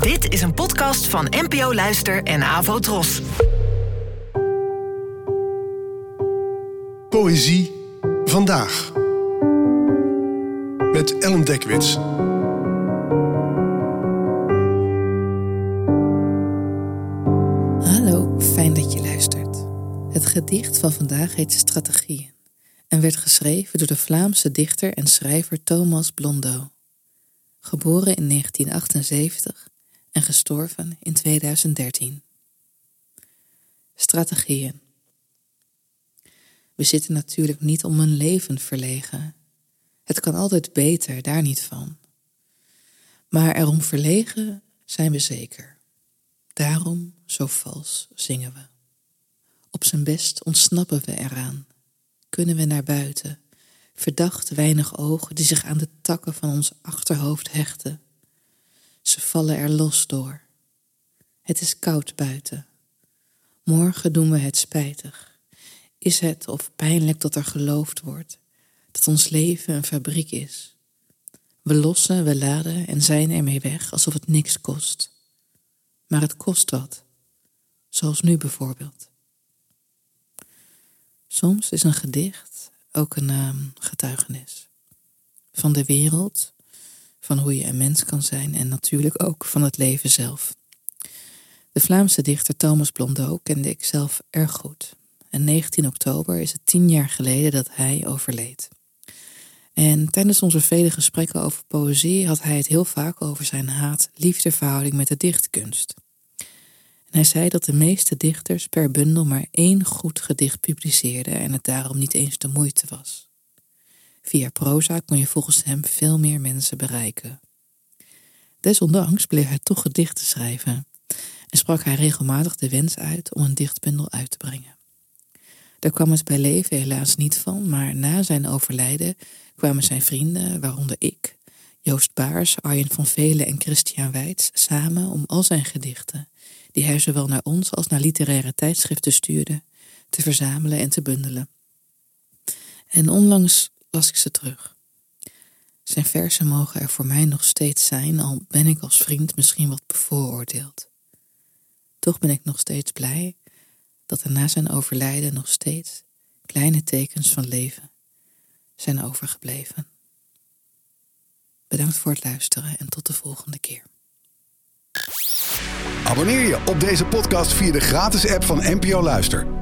Dit is een podcast van NPO Luister en Avo Tros. Poëzie vandaag. Met Ellen Dekwits. Hallo, fijn dat je luistert. Het gedicht van vandaag heet Strategieën en werd geschreven door de Vlaamse dichter en schrijver Thomas Blondeau. Geboren in 1978 en gestorven in 2013. Strategieën. We zitten natuurlijk niet om een leven verlegen. Het kan altijd beter, daar niet van. Maar erom verlegen zijn we zeker. Daarom zo vals zingen we. Op zijn best ontsnappen we eraan. Kunnen we naar buiten, verdacht weinig ogen die zich aan de takken van ons achterhoofd hechten. Ze vallen er los door. Het is koud buiten. Morgen doen we het spijtig. Is het of pijnlijk dat er geloofd wordt dat ons leven een fabriek is? We lossen, we laden en zijn ermee weg alsof het niks kost. Maar het kost wat, zoals nu bijvoorbeeld. Soms is een gedicht ook een uh, getuigenis van de wereld, van hoe je een mens kan zijn en natuurlijk ook van het leven zelf. De Vlaamse dichter Thomas Blondeau kende ik zelf erg goed. En 19 oktober is het tien jaar geleden dat hij overleed. En tijdens onze vele gesprekken over poëzie had hij het heel vaak over zijn haat-liefdeverhouding met de dichtkunst. En hij zei dat de meeste dichters per bundel maar één goed gedicht publiceerden en het daarom niet eens de moeite was. Via proza kon je volgens hem veel meer mensen bereiken. Desondanks bleef hij toch gedichten schrijven en sprak hij regelmatig de wens uit om een dichtbundel uit te brengen. Daar kwam het bij leven helaas niet van, maar na zijn overlijden kwamen zijn vrienden, waaronder ik, Joost Baars, Arjen van Velen en Christian Weits, samen om al zijn gedichten, die hij zowel naar ons als naar literaire tijdschriften stuurde, te verzamelen en te bundelen. En onlangs las ik ze terug. Zijn versen mogen er voor mij nog steeds zijn, al ben ik als vriend misschien wat bevooroordeeld. Toch ben ik nog steeds blij dat er na zijn overlijden nog steeds kleine tekens van leven zijn overgebleven. Bedankt voor het luisteren en tot de volgende keer. Abonneer je op deze podcast via de gratis app van NPO Luister.